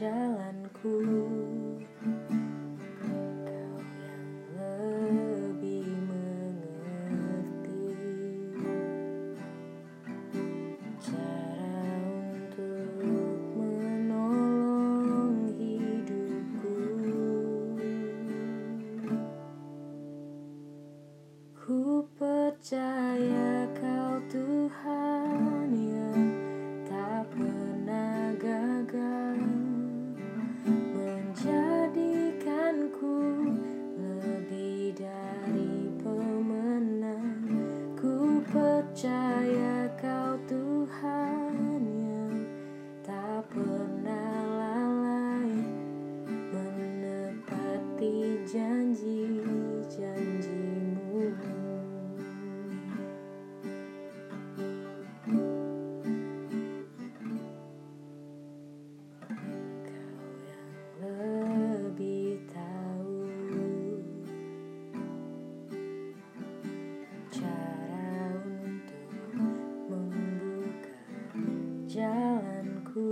jalanku. jalanku.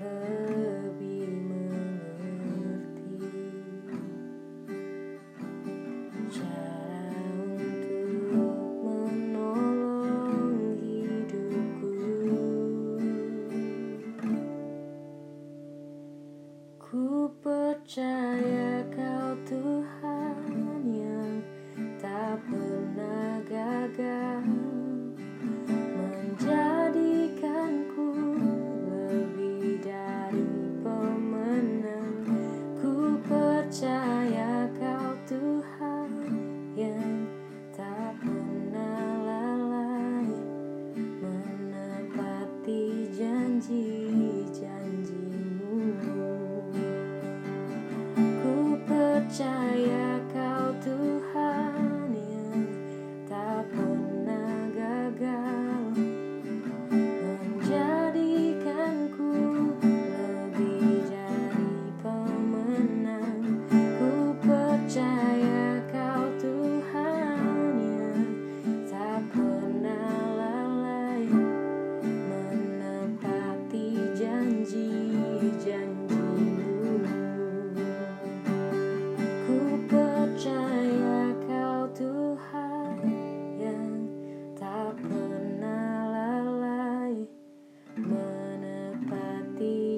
Kau yang lebih mengerti Cara untuk menolong hidupku. Ku percaya kau Tuhan yang tak pernah gagal.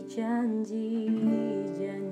圈起一